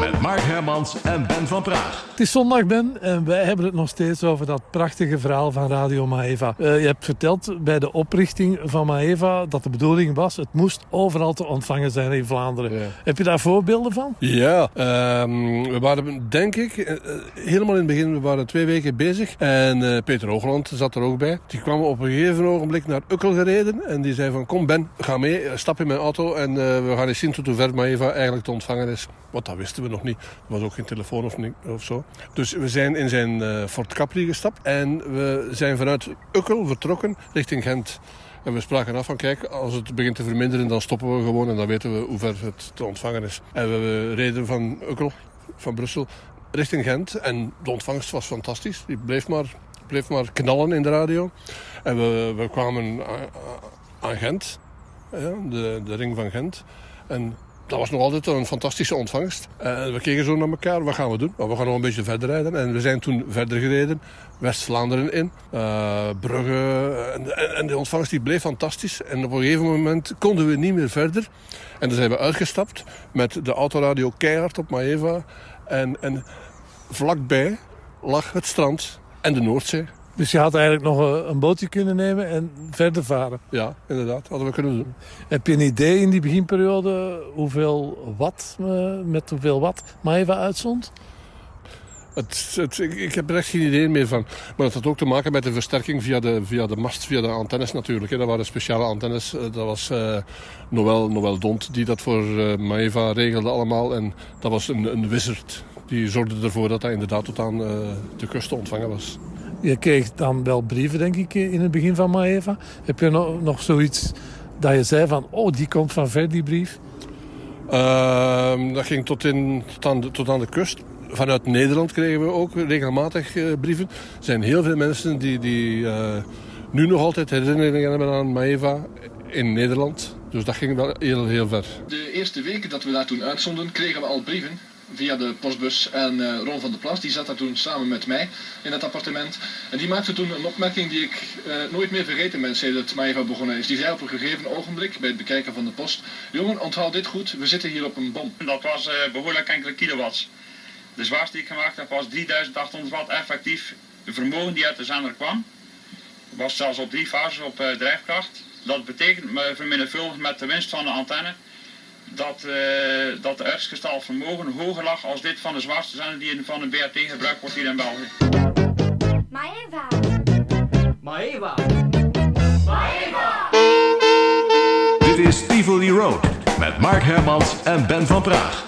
Met Mark Hermans en Ben van Praag. Het is zondag, Ben, en wij hebben het nog steeds over dat prachtige verhaal van Radio Maeva. Uh, je hebt verteld bij de oprichting van Maeva dat de bedoeling was... het moest overal te ontvangen zijn in Vlaanderen. Ja. Heb je daar voorbeelden van? Ja, um, we waren denk ik uh, helemaal in het begin... we waren twee weken bezig en uh, Peter Hoogland zat er ook bij. Die kwam op een gegeven ogenblik naar Ukkel gereden... en die zei van kom Ben, ga mee, stap in mijn auto... en we gaan eens zien tot hoe ver Maeva eigenlijk te ontvangen is. Want dat wisten we nog niet. Er was ook geen telefoon of, niet, zo. Dus we zijn in zijn uh, Fort Capri gestapt. En we zijn vanuit Ukkel vertrokken richting Gent. En we spraken af van, kijk, als het begint te verminderen, dan stoppen we gewoon. En dan weten we hoe ver het te ontvangen is. En we reden van Ukkel, van Brussel, richting Gent. En de ontvangst was fantastisch. Die bleef maar, bleef maar knallen in de radio. En we, we kwamen aan, Gent, ja, de, de ring van Gent. En dat was nog altijd een fantastische ontvangst. Uh, we keken zo naar elkaar, wat gaan we doen? Nou, we gaan nog een beetje verder rijden. En we zijn toen verder gereden, West-Vlaanderen in, uh, Brugge. En, en, de ontvangst die bleef fantastisch. En op een gegeven moment konden we niet meer verder. En dan zijn we uitgestapt met de autoradio keihard op Maeva. En, en vlakbij lag het strand en de Noordzee. Dus je had eigenlijk nog een bootje kunnen nemen en verder varen. Ja, inderdaad. Hadden we kunnen doen. Heb je een idee in die beginperiode hoeveel watt, eh, met hoeveel watt Maeva uitzond? Het, het, ik heb er echt geen idee meer van. Maar dat had ook te maken met de versterking via de, via de mast, via de antennes natuurlijk. Dat waren speciale antennes. Eh, dat was uh, Noël, Noël Dont die dat voor uh, Maeva regelde allemaal. En dat was een, een wizard. Die zorgde ervoor dat hij inderdaad tot aan de kust te ontvangen was. Je kreeg dan wel brieven, denk ik, in het begin van Maeva. Heb je nog, nog zoiets dat je zei van... oh, die komt van ver, die brief? Uh, dat ging tot, in, tot, aan de, tot aan de kust. Vanuit Nederland kregen we ook regelmatig uh, brieven. Er zijn heel veel mensen die, die uh, nu nog altijd herinneringen hebben aan Maeva in Nederland. Dus dat ging wel heel, heel ver. De eerste weken dat we daar toen uitzonden, kregen we al brieven via de postbus. En uh, Ron van der Plas, die zat daar toen samen met mij in het appartement. En die maakte toen een opmerking die ik uh, nooit meer vergeten ben sinds het Maeva begonnen is. Die zei op een gegeven ogenblik, bij het bekijken van de post... Jongen, onthoud dit goed, we zitten hier op een bom. Dat was uh, behoorlijk enkele kilowatts. De zwaarste die ik gemaakt heb was 3800 watt effectief vermogen die uit de zender kwam. Was zelfs op drie fases op drijfkracht. Dat betekent vermenigvuldigd met de winst van de antenne dat, uh, dat de uitgestald vermogen hoger lag als dit van de zwaarste zender die van de BRT gebruikt wordt hier in België. Maeva. Maeva. Maeva. Dit is Tivoli Road met Mark Hermans en Ben van Praag.